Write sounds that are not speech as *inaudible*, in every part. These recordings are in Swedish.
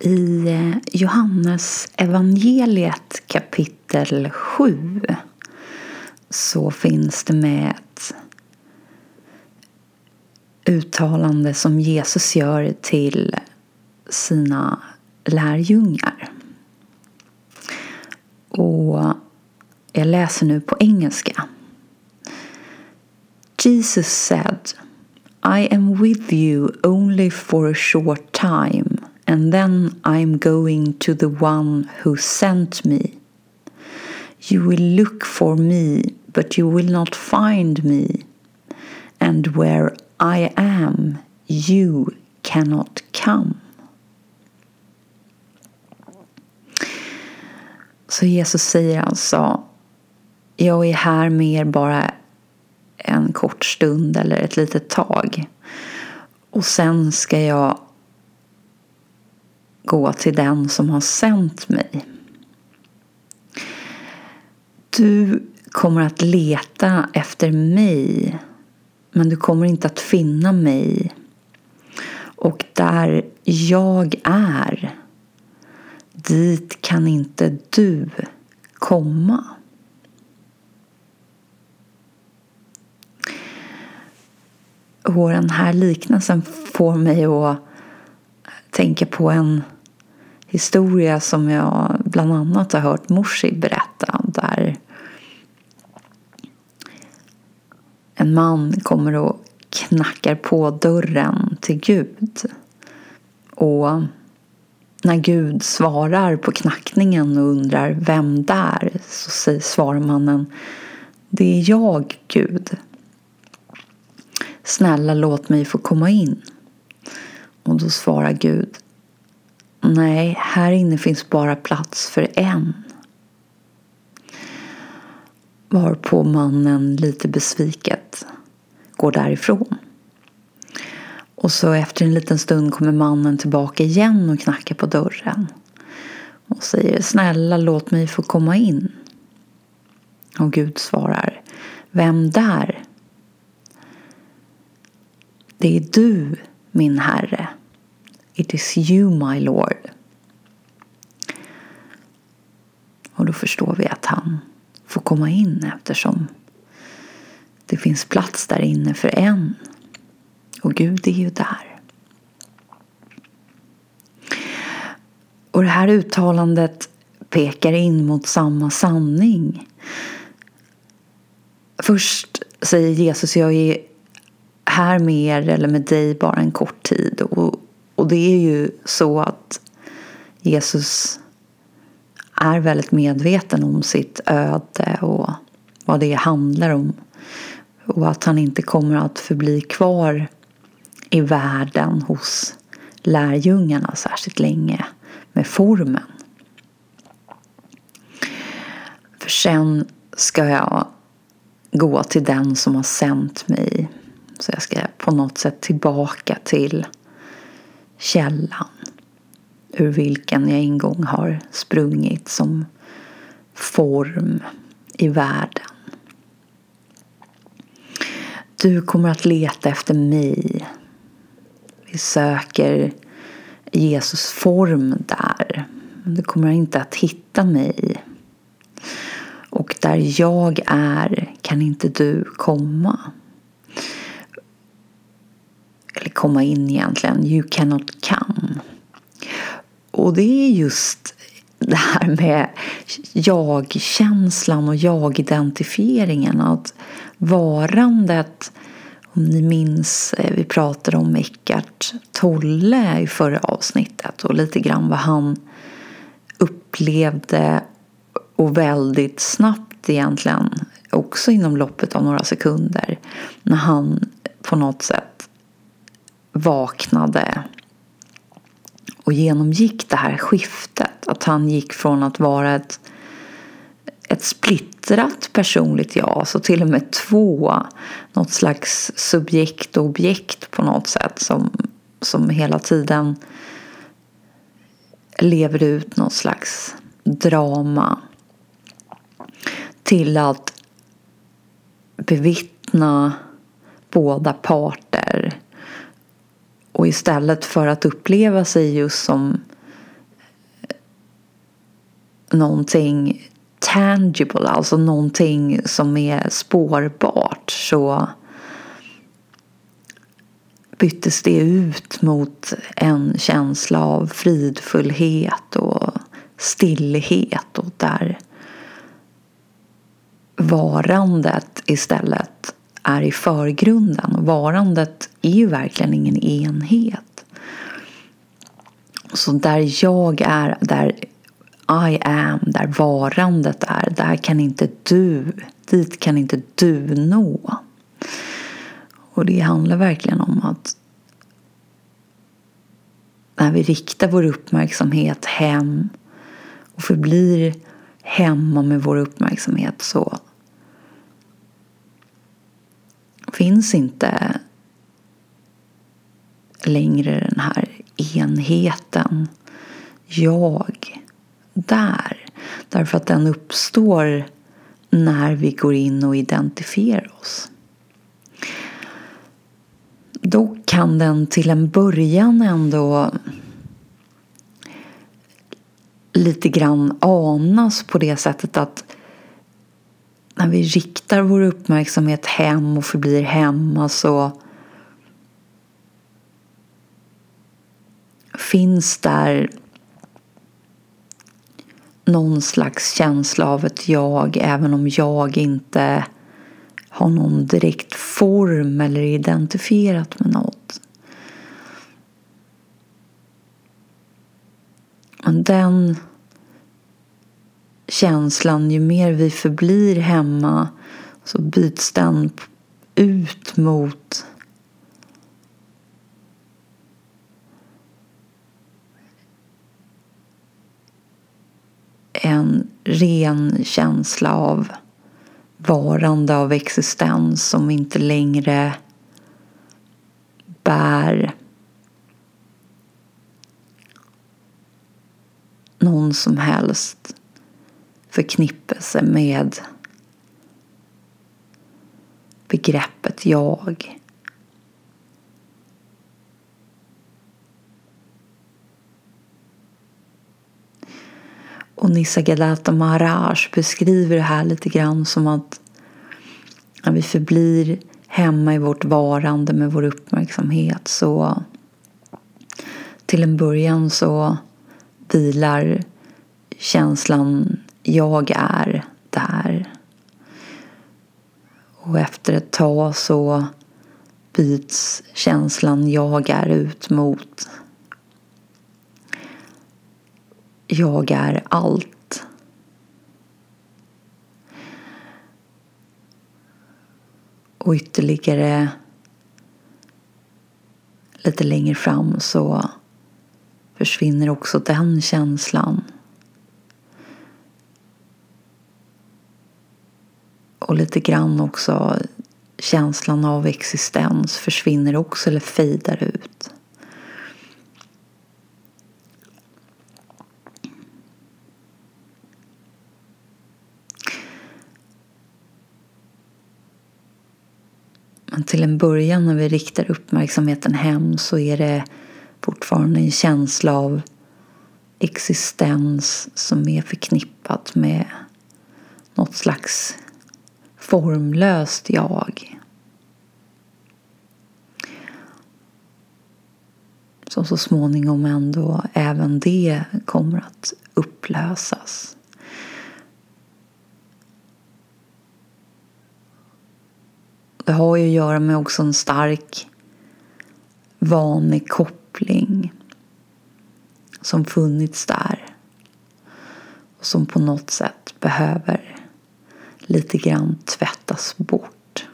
I eh, Johannes evangeliet kapitel 7 så finns det med ett uttalande som Jesus gör till sina lärjungar. Och jag läser nu på engelska. Jesus said I am with you only for a short time and then I'm going to the one who sent me. You will look for me but you will not find me and where I am you cannot come. Så Jesus säger alltså Jag är här med er bara en kort stund eller ett litet tag. Och sen ska jag gå till den som har sänt mig. Du kommer att leta efter mig men du kommer inte att finna mig. Och där jag är, dit kan inte du komma. Och den här liknelsen får mig att tänka på en historia som jag bland annat har hört Morsi berätta där en man kommer och knackar på dörren till Gud. Och när Gud svarar på knackningen och undrar vem där så svarar mannen Det är jag, Gud. Snälla låt mig få komma in. Och då svarar Gud Nej, här inne finns bara plats för en. Varpå mannen lite besviket går därifrån. Och så efter en liten stund kommer mannen tillbaka igen och knackar på dörren. Och säger snälla låt mig få komma in. Och Gud svarar Vem där? Det är du, min Herre. It is you, my Lord. Och då förstår vi att han får komma in eftersom det finns plats där inne för en. Och Gud är ju där. Och det här uttalandet pekar in mot samma sanning. Först säger Jesus, jag är här med er eller med dig bara en kort tid. Och, och det är ju så att Jesus är väldigt medveten om sitt öde och vad det handlar om. Och att han inte kommer att förbli kvar i världen hos lärjungarna särskilt länge med formen. För sen ska jag gå till den som har sänt mig. Så jag ska på något sätt tillbaka till källan ur vilken jag en gång har sprungit som form i världen. Du kommer att leta efter mig. Vi söker Jesus form där. Men du kommer inte att hitta mig. Och där jag är kan inte du komma. Eller komma in egentligen. You cannot come. Och det är just det här med jag-känslan och jag-identifieringen. Att varandet, om ni minns, eh, vi pratade om Eckart Tolle i förra avsnittet och lite grann vad han upplevde och väldigt snabbt egentligen, också inom loppet av några sekunder, när han på något sätt vaknade och genomgick det här skiftet. Att han gick från att vara ett, ett splittrat personligt jag, så till och med två, något slags subjekt och objekt på något sätt som, som hela tiden lever ut något slags drama till att bevittna båda parter och istället för att uppleva sig just som eh, någonting tangible, alltså någonting som är spårbart så byttes det ut mot en känsla av fridfullhet och stillhet och där varandet istället är i förgrunden. Varandet är ju verkligen ingen enhet. Så där jag är, där I am, där varandet är, där kan inte du, dit kan inte du nå. Och det handlar verkligen om att när vi riktar vår uppmärksamhet hem och förblir hemma med vår uppmärksamhet så finns inte längre den här enheten, jag, där. Därför att den uppstår när vi går in och identifierar oss. Då kan den till en början ändå lite grann anas på det sättet att när vi riktar vår uppmärksamhet hem och förblir hemma så finns där någon slags känsla av ett jag även om jag inte har någon direkt form eller är identifierat med något. Men den känslan, ju mer vi förblir hemma så byts den ut mot en ren känsla av varande, av existens som inte längre bär någon som helst förknippelse med begreppet jag. Och Nisargadatta Maharaj beskriver det här lite grann som att när vi förblir hemma i vårt varande med vår uppmärksamhet så till en början så vilar känslan jag är där. Och efter ett tag så byts känslan jag är ut mot jag är allt. Och ytterligare lite längre fram så försvinner också den känslan. Och lite grann också känslan av existens försvinner också eller fejdar ut. Men till en början när vi riktar uppmärksamheten hem så är det fortfarande en känsla av existens som är förknippat med något slags formlöst jag. Som så småningom ändå även det kommer att upplösas. Det har ju att göra med också en stark vanekoppling som funnits där och som på något sätt behöver lite grann tvättas bort.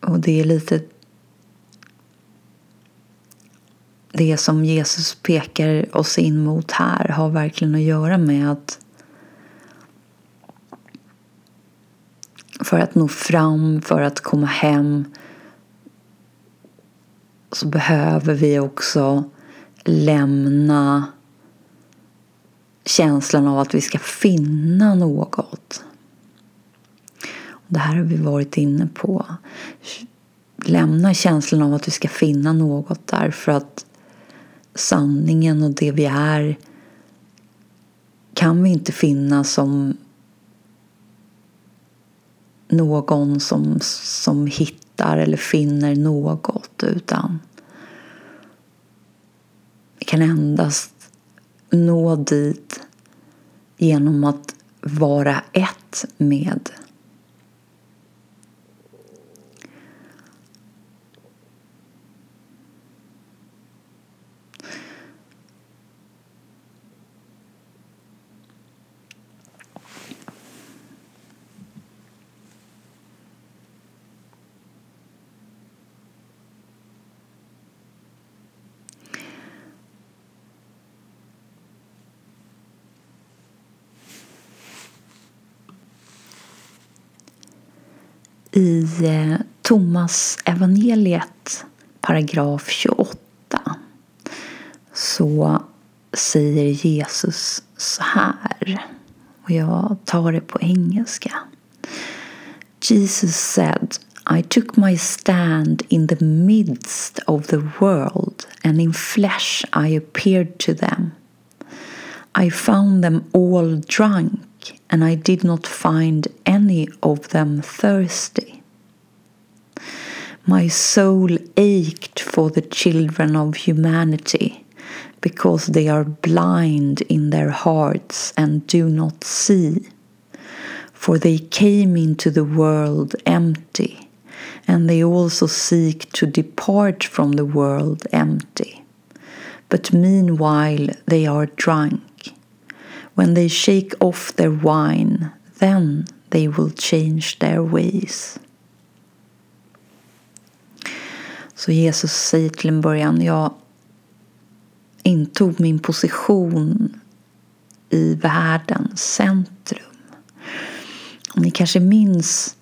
Och det är lite det som Jesus pekar oss in mot här har verkligen att göra med att för att nå fram, för att komma hem så behöver vi också lämna känslan av att vi ska finna något. Det här har vi varit inne på. Lämna känslan av att vi ska finna något därför att sanningen och det vi är kan vi inte finna som någon som, som hittar eller finner något utan vi kan endast nå dit genom att vara ett med i eh, Thomas evangeliet paragraf 28 så säger Jesus så här. Och jag tar det på engelska. Jesus said I took my stand in the midst of the world and in flesh I appeared to them. I found them all drunk and I did not find any of them thirsty. My soul ached for the children of humanity because they are blind in their hearts and do not see. For they came into the world empty, and they also seek to depart from the world empty. But meanwhile they are drunk. When they shake off their wine, then they will change their ways. Så Jesus säger till en början, jag intog min position i världens centrum. Och ni kanske minns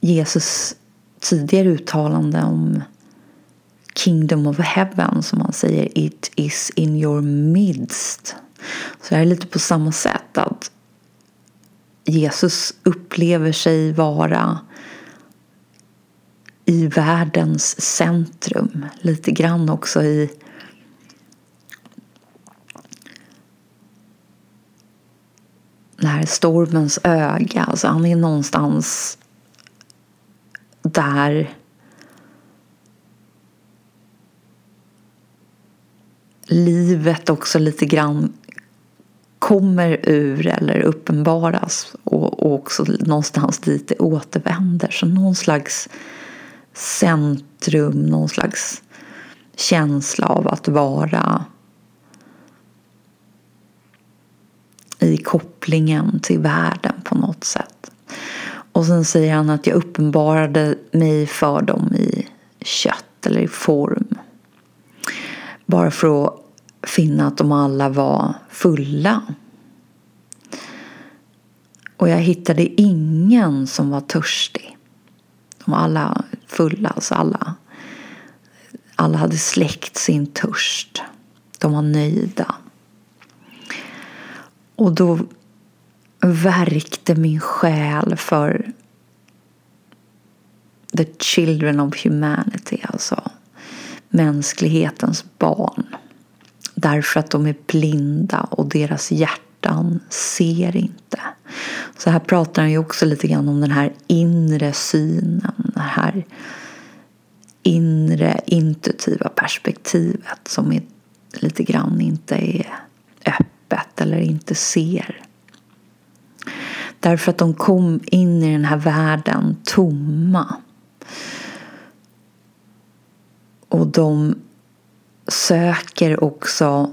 Jesus tidigare uttalande om Kingdom of Heaven som han säger It is in your midst. Så det är lite på samma sätt att Jesus upplever sig vara i världens centrum. Lite grann också i när här stormens öga. Alltså han är någonstans där livet också lite grann kommer ur eller uppenbaras och, och också någonstans dit det återvänder. Så någon slags centrum, någon slags känsla av att vara i kopplingen till världen på något sätt. Och sen säger han att jag uppenbarade mig för dem i kött eller i form. Bara för att finna att de alla var fulla. Och jag hittade ingen som var törstig. De var alla fulla, alltså alla. Alla hade släckt sin törst. De var nöjda. Och då verkte min själ för the children of humanity, alltså mänsklighetens barn. Därför att de är blinda och deras hjärtan ser inte. Så här pratar han ju också lite grann om den här inre synen. Det här inre intuitiva perspektivet som är lite grann inte är öppet eller inte ser. Därför att de kom in i den här världen tomma. Och de söker också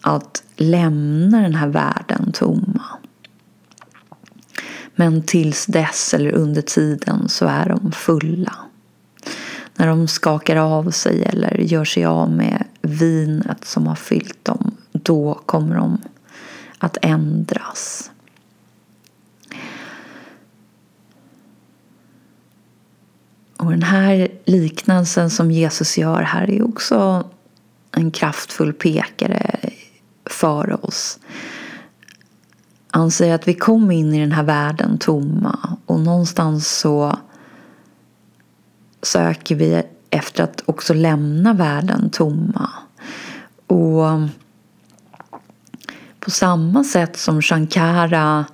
att lämna den här världen tomma. Men tills dess eller under tiden så är de fulla. När de skakar av sig eller gör sig av med vinet som har fyllt dem, då kommer de att ändras. Och den här liknelsen som Jesus gör här är också en kraftfull pekare för oss han säger att vi kom in i den här världen tomma och någonstans så söker vi efter att också lämna världen tomma. Och på samma sätt som Shankara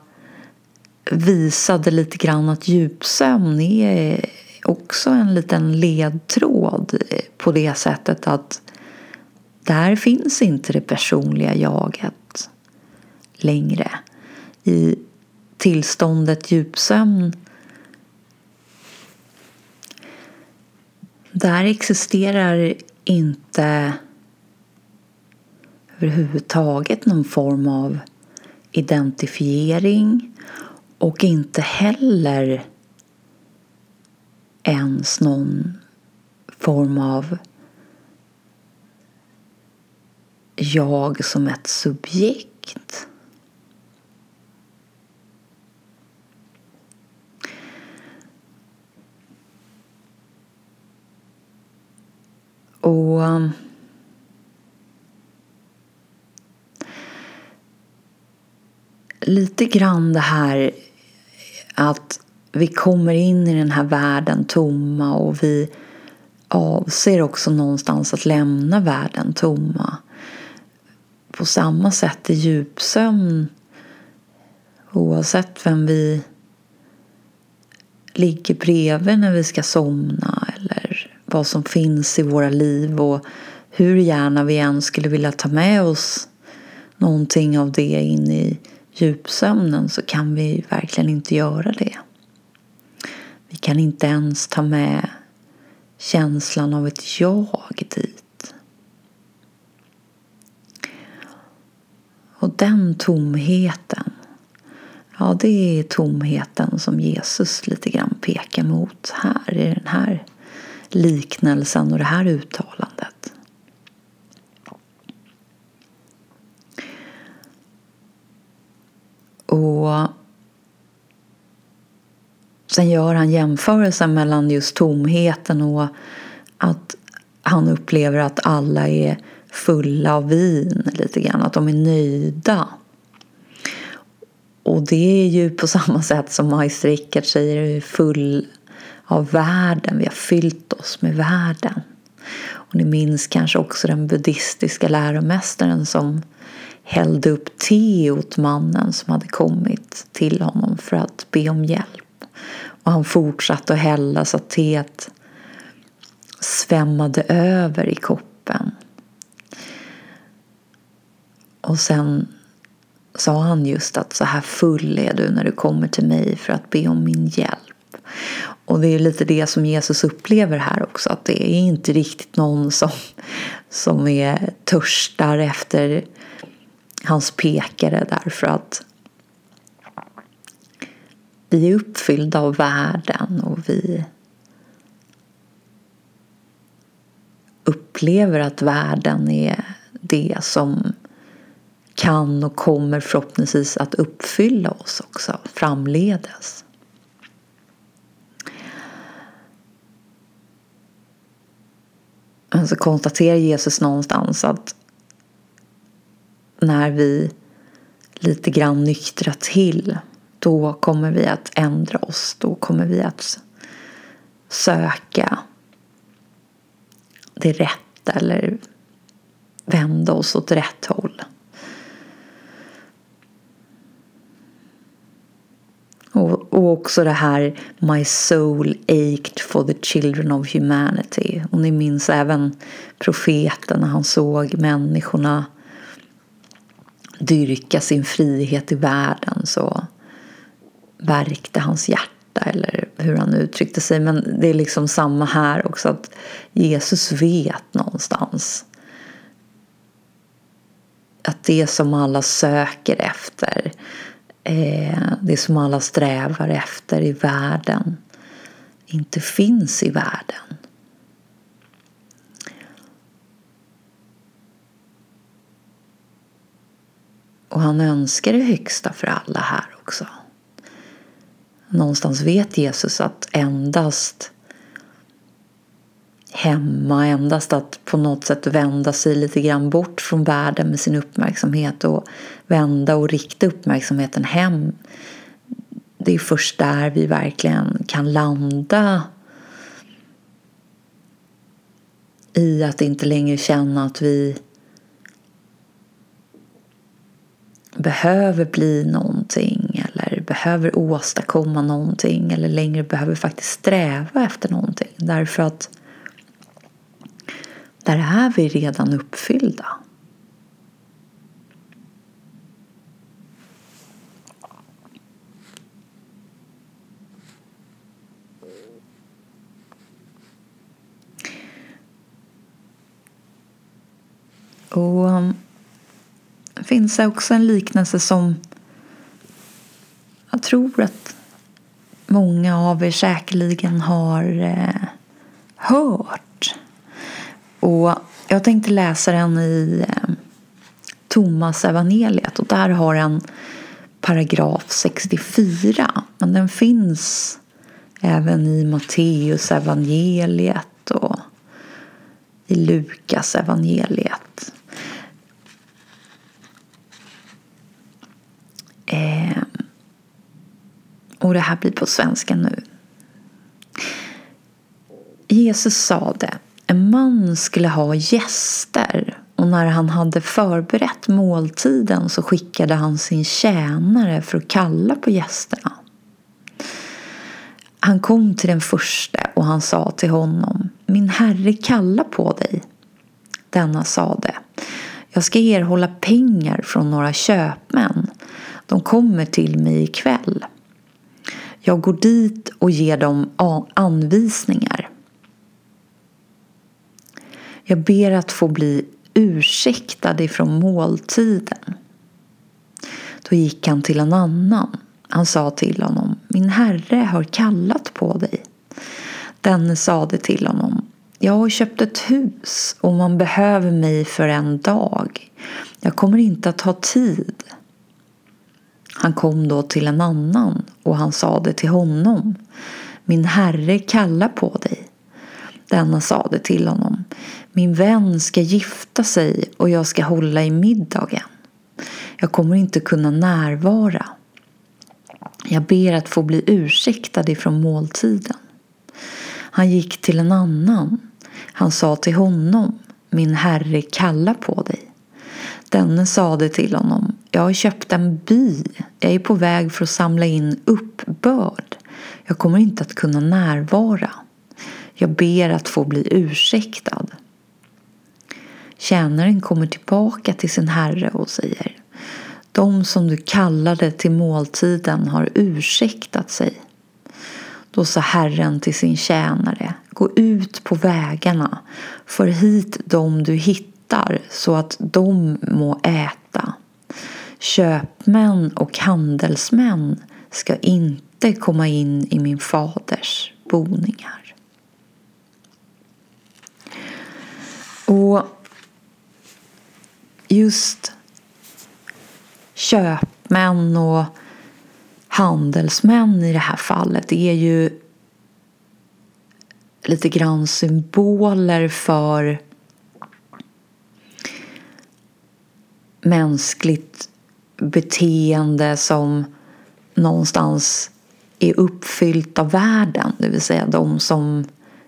visade lite grann att djupsömn är också en liten ledtråd på det sättet att där finns inte det personliga jaget längre. I tillståndet djupsömn där existerar inte överhuvudtaget någon form av identifiering och inte heller ens någon form av jag som ett subjekt. Och um, lite grann det här att vi kommer in i den här världen tomma och vi avser också någonstans att lämna världen tomma. På samma sätt i djupsömn oavsett vem vi ligger bredvid när vi ska somna vad som finns i våra liv och hur gärna vi än skulle vilja ta med oss någonting av det in i djupsömnen så kan vi verkligen inte göra det. Vi kan inte ens ta med känslan av ett jag dit. Och den tomheten, ja det är tomheten som Jesus lite grann pekar mot här i den här liknelsen och det här uttalandet. Och sen gör han jämförelsen mellan just tomheten och att han upplever att alla är fulla av vin lite grann, att de är nöjda. Och det är ju på samma sätt som Meister Rickard säger, full av världen. Vi har fyllt oss med världen. Och ni minns kanske också den buddhistiska läromästaren som hällde upp te åt mannen som hade kommit till honom för att be om hjälp. Och han fortsatte att hälla så att teet svämmade över i koppen. Och sen sa han just att så här full är du när du kommer till mig för att be om min hjälp. Och det är lite det som Jesus upplever här också, att det är inte riktigt någon som, som är törstar efter hans pekare därför att vi är uppfyllda av världen och vi upplever att världen är det som kan och kommer förhoppningsvis att uppfylla oss också framledes. Alltså, Men så konstaterar Jesus någonstans att när vi lite grann nyktrar till då kommer vi att ändra oss. Då kommer vi att söka det rätta eller vända oss åt rätt håll. Och, också det här My soul ached for the children of humanity. Och ni minns även profeten när han såg människorna dyrka sin frihet i världen så värkte hans hjärta eller hur han uttryckte sig. Men det är liksom samma här också att Jesus vet någonstans att det som alla söker efter Eh, det som alla strävar efter i världen inte finns i världen. Och han önskar det högsta för alla här också. Någonstans vet Jesus att endast hemma. Endast att på något sätt vända sig lite grann bort från världen med sin uppmärksamhet och vända och rikta uppmärksamheten hem. Det är först där vi verkligen kan landa i att inte längre känna att vi behöver bli någonting eller behöver åstadkomma någonting eller längre behöver faktiskt sträva efter någonting. Därför att där är vi redan uppfyllda. Och um, det finns också en liknelse som jag tror att många av er säkerligen har eh, hört. Och jag tänkte läsa den i eh, Thomas evangeliet och där har den paragraf 64. Men den finns även i Matteus evangeliet och i Lukas evangeliet. Eh, och det här blir på svenska nu. Jesus sade. En man skulle ha gäster och när han hade förberett måltiden så skickade han sin tjänare för att kalla på gästerna. Han kom till den första och han sa till honom Min herre kallar på dig. Denna sade Jag ska erhålla pengar från några köpmän. De kommer till mig ikväll. Jag går dit och ger dem anvisningar. Jag ber att få bli ursäktad ifrån måltiden. Då gick han till en annan. Han sa till honom, min herre har kallat på dig. Denne sade till honom, jag har köpt ett hus och man behöver mig för en dag. Jag kommer inte att ha tid. Han kom då till en annan och han sade till honom, min herre kallar på dig. Denna sade till honom, min vän ska gifta sig och jag ska hålla i middagen. Jag kommer inte kunna närvara. Jag ber att få bli ursäktad ifrån måltiden. Han gick till en annan. Han sa till honom, min herre kallar på dig. Denne sade till honom, jag har köpt en by. Jag är på väg för att samla in uppbörd. Jag kommer inte att kunna närvara. Jag ber att få bli ursäktad. Tjänaren kommer tillbaka till sin herre och säger De som du kallade till måltiden har ursäktat sig. Då sa Herren till sin tjänare Gå ut på vägarna, för hit dem du hittar så att de må äta. Köpmän och handelsmän ska inte komma in i min faders boningar. Och just köpmän och handelsmän i det här fallet är ju lite grann symboler för mänskligt beteende som någonstans är uppfyllt av världen, det vill säga de som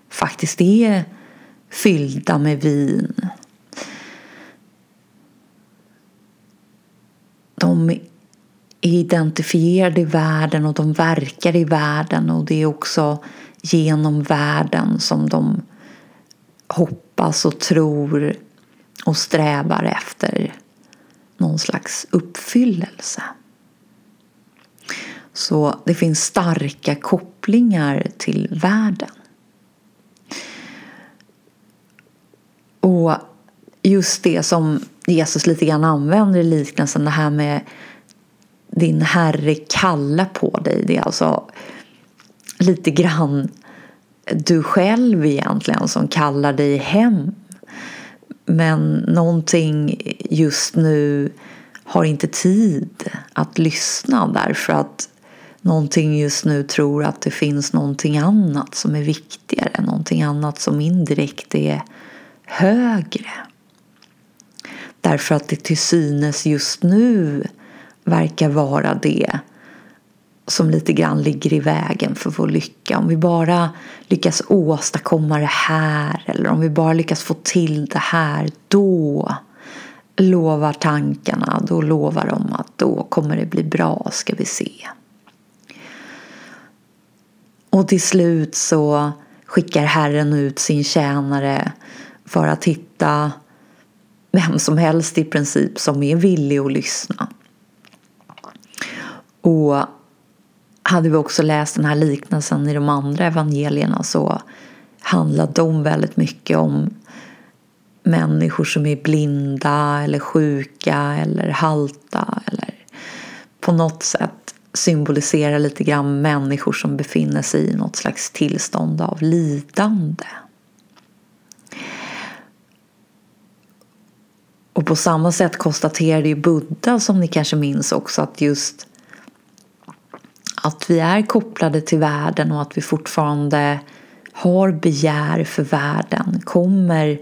faktiskt är fyllda med vin. De är identifierade i världen och de verkar i världen och det är också genom världen som de hoppas och tror och strävar efter någon slags uppfyllelse. Så det finns starka kopplingar till världen. Och just det som Jesus lite grann använder i liknelsen, det här med din herre kalla på dig. Det är alltså lite grann du själv egentligen som kallar dig hem. Men någonting just nu har inte tid att lyssna därför att någonting just nu tror att det finns någonting annat som är viktigare, någonting annat som indirekt är högre. Därför att det till synes just nu verkar vara det som lite grann ligger i vägen för vår lycka. Om vi bara lyckas åstadkomma det här eller om vi bara lyckas få till det här, då lovar tankarna, då lovar de att då kommer det bli bra, ska vi se. Och till slut så skickar Herren ut sin tjänare för att hitta vem som helst i princip som är villig att lyssna. Och hade vi också läst den här liknelsen i de andra evangelierna så handlar de väldigt mycket om människor som är blinda eller sjuka eller halta eller på något sätt symboliserar lite grann människor som befinner sig i något slags tillstånd av lidande. Och på samma sätt konstaterade ju Buddha, som ni kanske minns också, att just att vi är kopplade till världen och att vi fortfarande har begär för världen kommer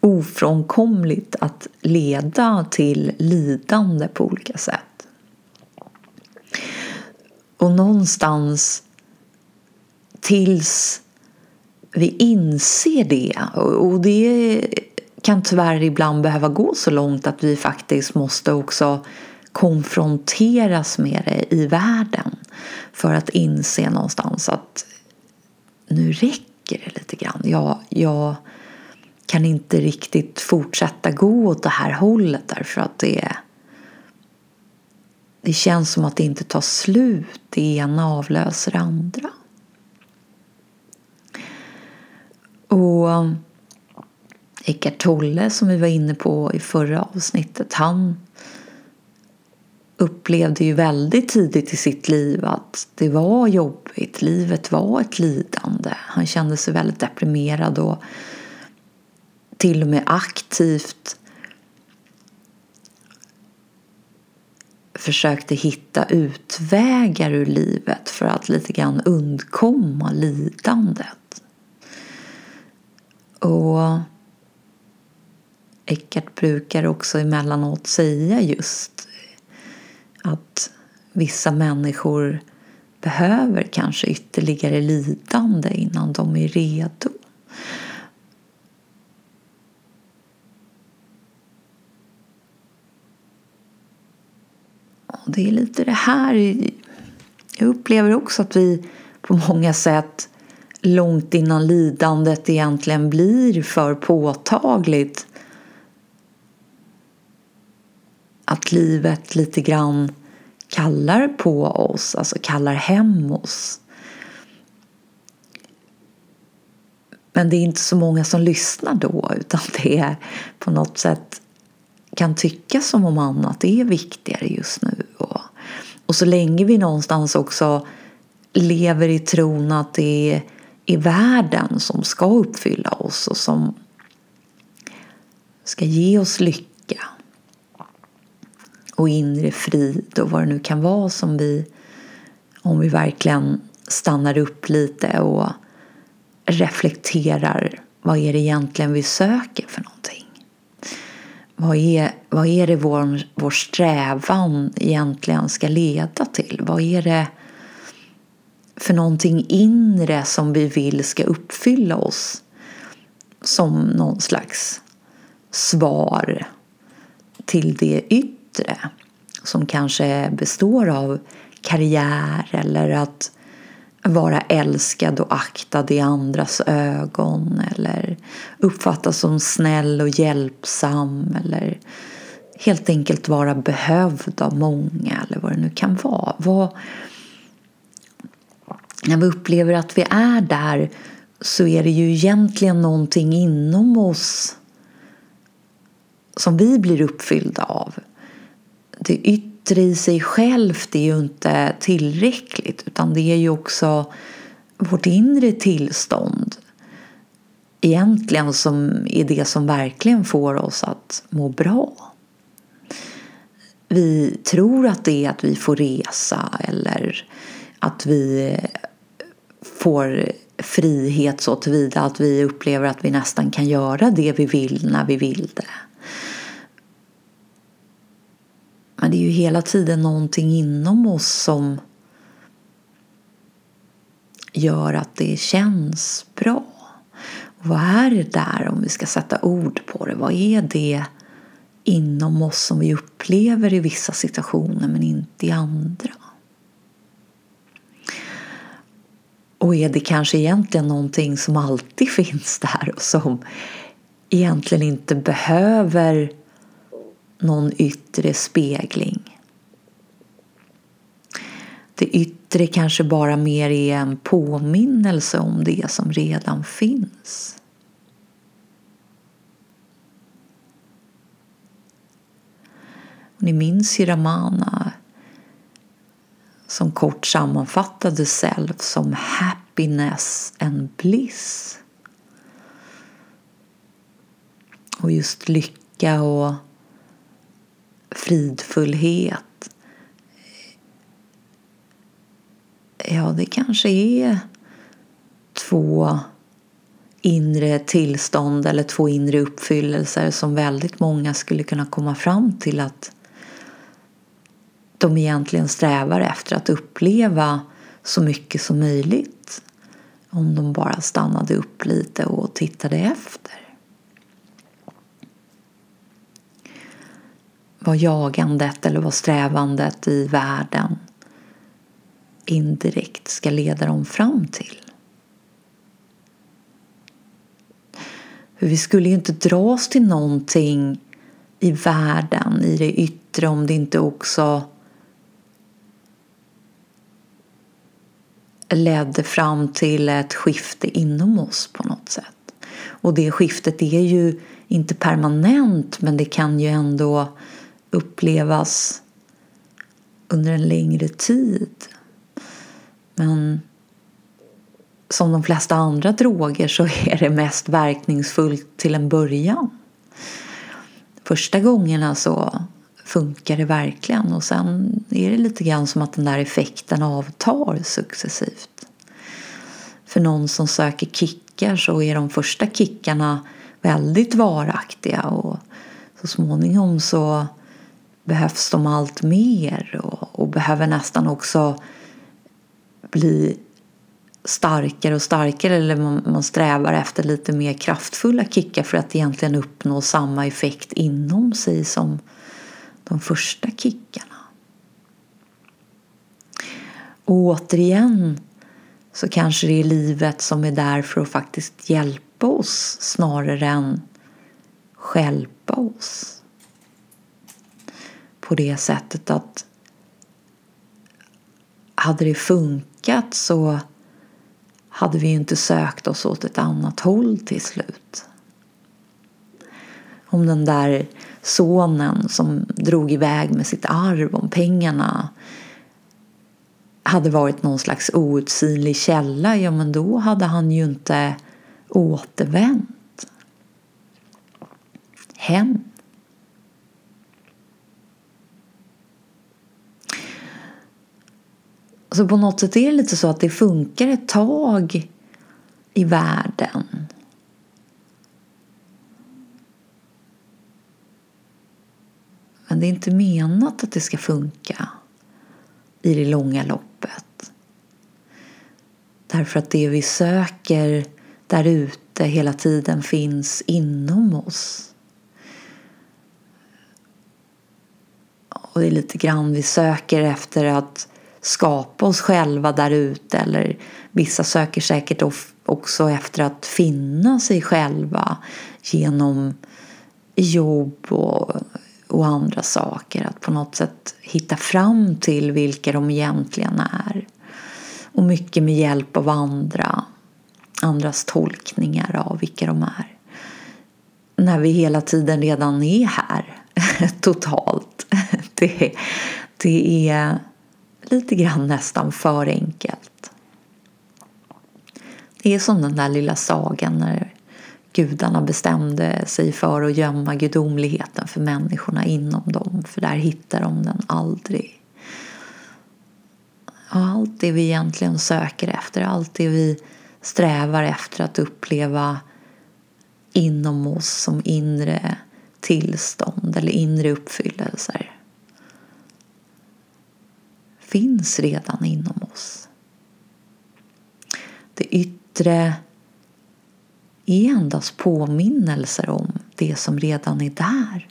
ofrånkomligt att leda till lidande på olika sätt. Och någonstans tills vi inser det och det kan tyvärr ibland behöva gå så långt att vi faktiskt måste också konfronteras med det i världen för att inse någonstans att nu räcker det lite grann. Jag, jag kan inte riktigt fortsätta gå åt det här hållet därför att det det känns som att det inte tar slut. Det ena avlöser det andra. Och Eckart Tolle som vi var inne på i förra avsnittet, han upplevde ju väldigt tidigt i sitt liv att det var jobbigt, livet var ett lidande. Han kände sig väldigt deprimerad och till och med aktivt försökte hitta utvägar ur livet för att lite grann undkomma lidandet. Och Eckart brukar också emellanåt säga just att vissa människor behöver kanske ytterligare lidande innan de är redo. Och det är lite det här jag upplever också att vi på många sätt långt innan lidandet egentligen blir för påtagligt att livet lite grann kallar på oss, alltså kallar hem oss. Men det är inte så många som lyssnar då utan *laughs* det är på något sätt kan tyckas som om annat är viktigare just nu. Och, och så länge vi någonstans också lever i tron att det är världen som ska uppfylla oss och som ska ge oss lycka och inre frid och vad det nu kan vara som vi, om vi verkligen stannar upp lite och reflekterar vad är det egentligen vi söker för någonting? Vad är, vad är det vår, vår strävan egentligen ska leda till? Vad är det för någonting inre som vi vill ska uppfylla oss som någon slags svar till det yttre som kanske består av karriär eller att vara älskad och aktad i andras ögon eller uppfattas som snäll och hjälpsam eller helt enkelt vara behövd av många eller vad det nu kan vara. Vad, när vi upplever att vi är där så är det ju egentligen någonting inom oss som vi blir uppfyllda av. Det yttre i sig självt är ju inte tillräckligt utan det är ju också vårt inre tillstånd egentligen som är det som verkligen får oss att må bra. vi tror att det är att vi får resa eller att vi får frihet så tillvida att vi upplever att vi nästan kan göra det vi vill när vi vill det. Men det är ju hela tiden någonting inom oss som gör att det känns bra. Och vad är det där om vi ska sätta ord på det? Vad är det inom oss som vi upplever i vissa situationer men inte i andra? Och är det kanske egentligen någonting som alltid *laughs* finns där och som egentligen inte behöver någon yttre spegling? Det yttre kanske bara mer är en påminnelse om det som redan finns. Ni minns ju Ramana som kort sammanfattade self som happiness and bliss. Och just lycka och fridfullhet. Ja, det kanske är två inre tillstånd eller två inre uppfyllelser som väldigt många skulle kunna komma fram till att de egentligen strävar efter att uppleva så mycket som möjligt om de bara stannade upp lite och tittade efter. Vad jagandet eller vad strävandet i världen indirekt ska leda dem fram till. För vi skulle ju inte dras till någonting i världen, i det yttre, om det inte också ledde fram till ett skifte inom oss på något sätt. Och det skiftet är ju inte permanent men det kan ju ändå upplevas under en längre tid. Men som de flesta andra droger så är det mest verkningsfullt till en början. Första gångerna så funkar det verkligen och sen är det lite grann som att den där effekten avtar successivt. För någon som söker kickar så är de första kickarna väldigt varaktiga och så småningom så behövs de allt mer och, och behöver nästan också bli starkare och starkare eller man, man strävar efter lite mer kraftfulla kickar för att egentligen uppnå samma effekt inom sig som de första kickarna. Och återigen så kanske det är livet som är där för att faktiskt hjälpa oss snarare än skälpa oss. På det sättet att hade det funkat så hade vi inte sökt oss åt ett annat håll till slut. Om den där sonen som drog iväg med sitt arv, om pengarna hade varit någon slags outsinlig källa, ja men då hade han ju inte återvänt hem. Så på något sätt är det lite så att det funkar ett tag i världen. Men det är inte menat att det ska funka i det långa loppet. Därför att det vi söker där ute hela tiden finns inom oss. Och det är lite grann vi söker efter att skapa oss själva där ute eller vissa söker säkert också efter att finna sig själva genom jobb och, och andra saker. Att på något sätt hitta fram till vilka de egentligen är. Och mycket med hjälp av andra, andras tolkningar av vilka de är. När vi hela tiden redan är här *laughs* totalt. *laughs* Det, det är lite grann nästan för enkelt. Det är som den där lilla sagan när gudarna bestämde sig för att gömma gudomligheten för människorna inom dem för där hittar de den aldrig. Och allt det vi egentligen söker efter, allt det vi strävar efter att uppleva inom oss som inre tillstånd eller inre uppfyllelser finns redan inom oss. Det yttre är endast påminnelser om det som redan är där.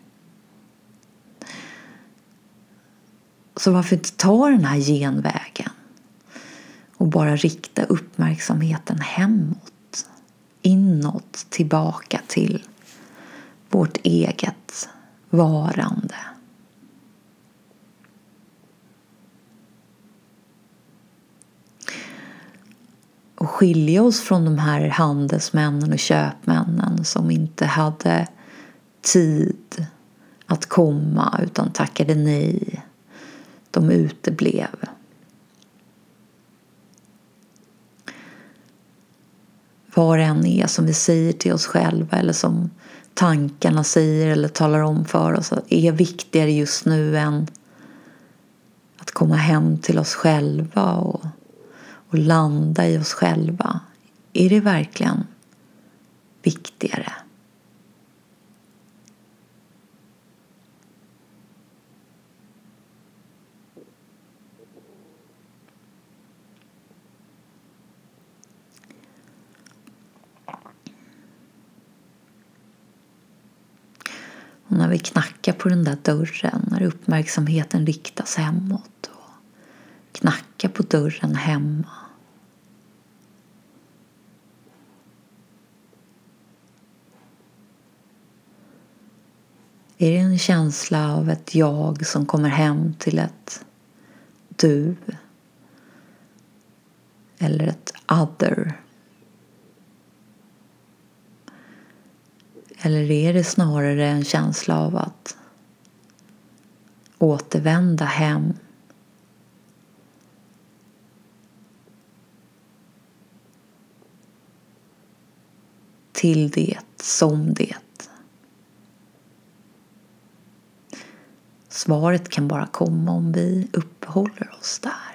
Så varför inte ta den här genvägen och bara rikta uppmärksamheten hemåt, inåt, tillbaka till vårt eget varande. Och skilja oss från de här handelsmännen och köpmännen som inte hade tid att komma utan tackade nej. De uteblev. Vad det än är som vi säger till oss själva eller som tankarna säger eller talar om för oss är viktigare just nu än att komma hem till oss själva och och landa i oss själva. Är det verkligen viktigare? Och när vi knackar på den där dörren, när uppmärksamheten riktas hemåt knacka på dörren hemma Är det en känsla av ett jag som kommer hem till ett du? Eller ett other? Eller är det snarare en känsla av att återvända hem till det som det Svaret kan bara komma om vi uppehåller oss där.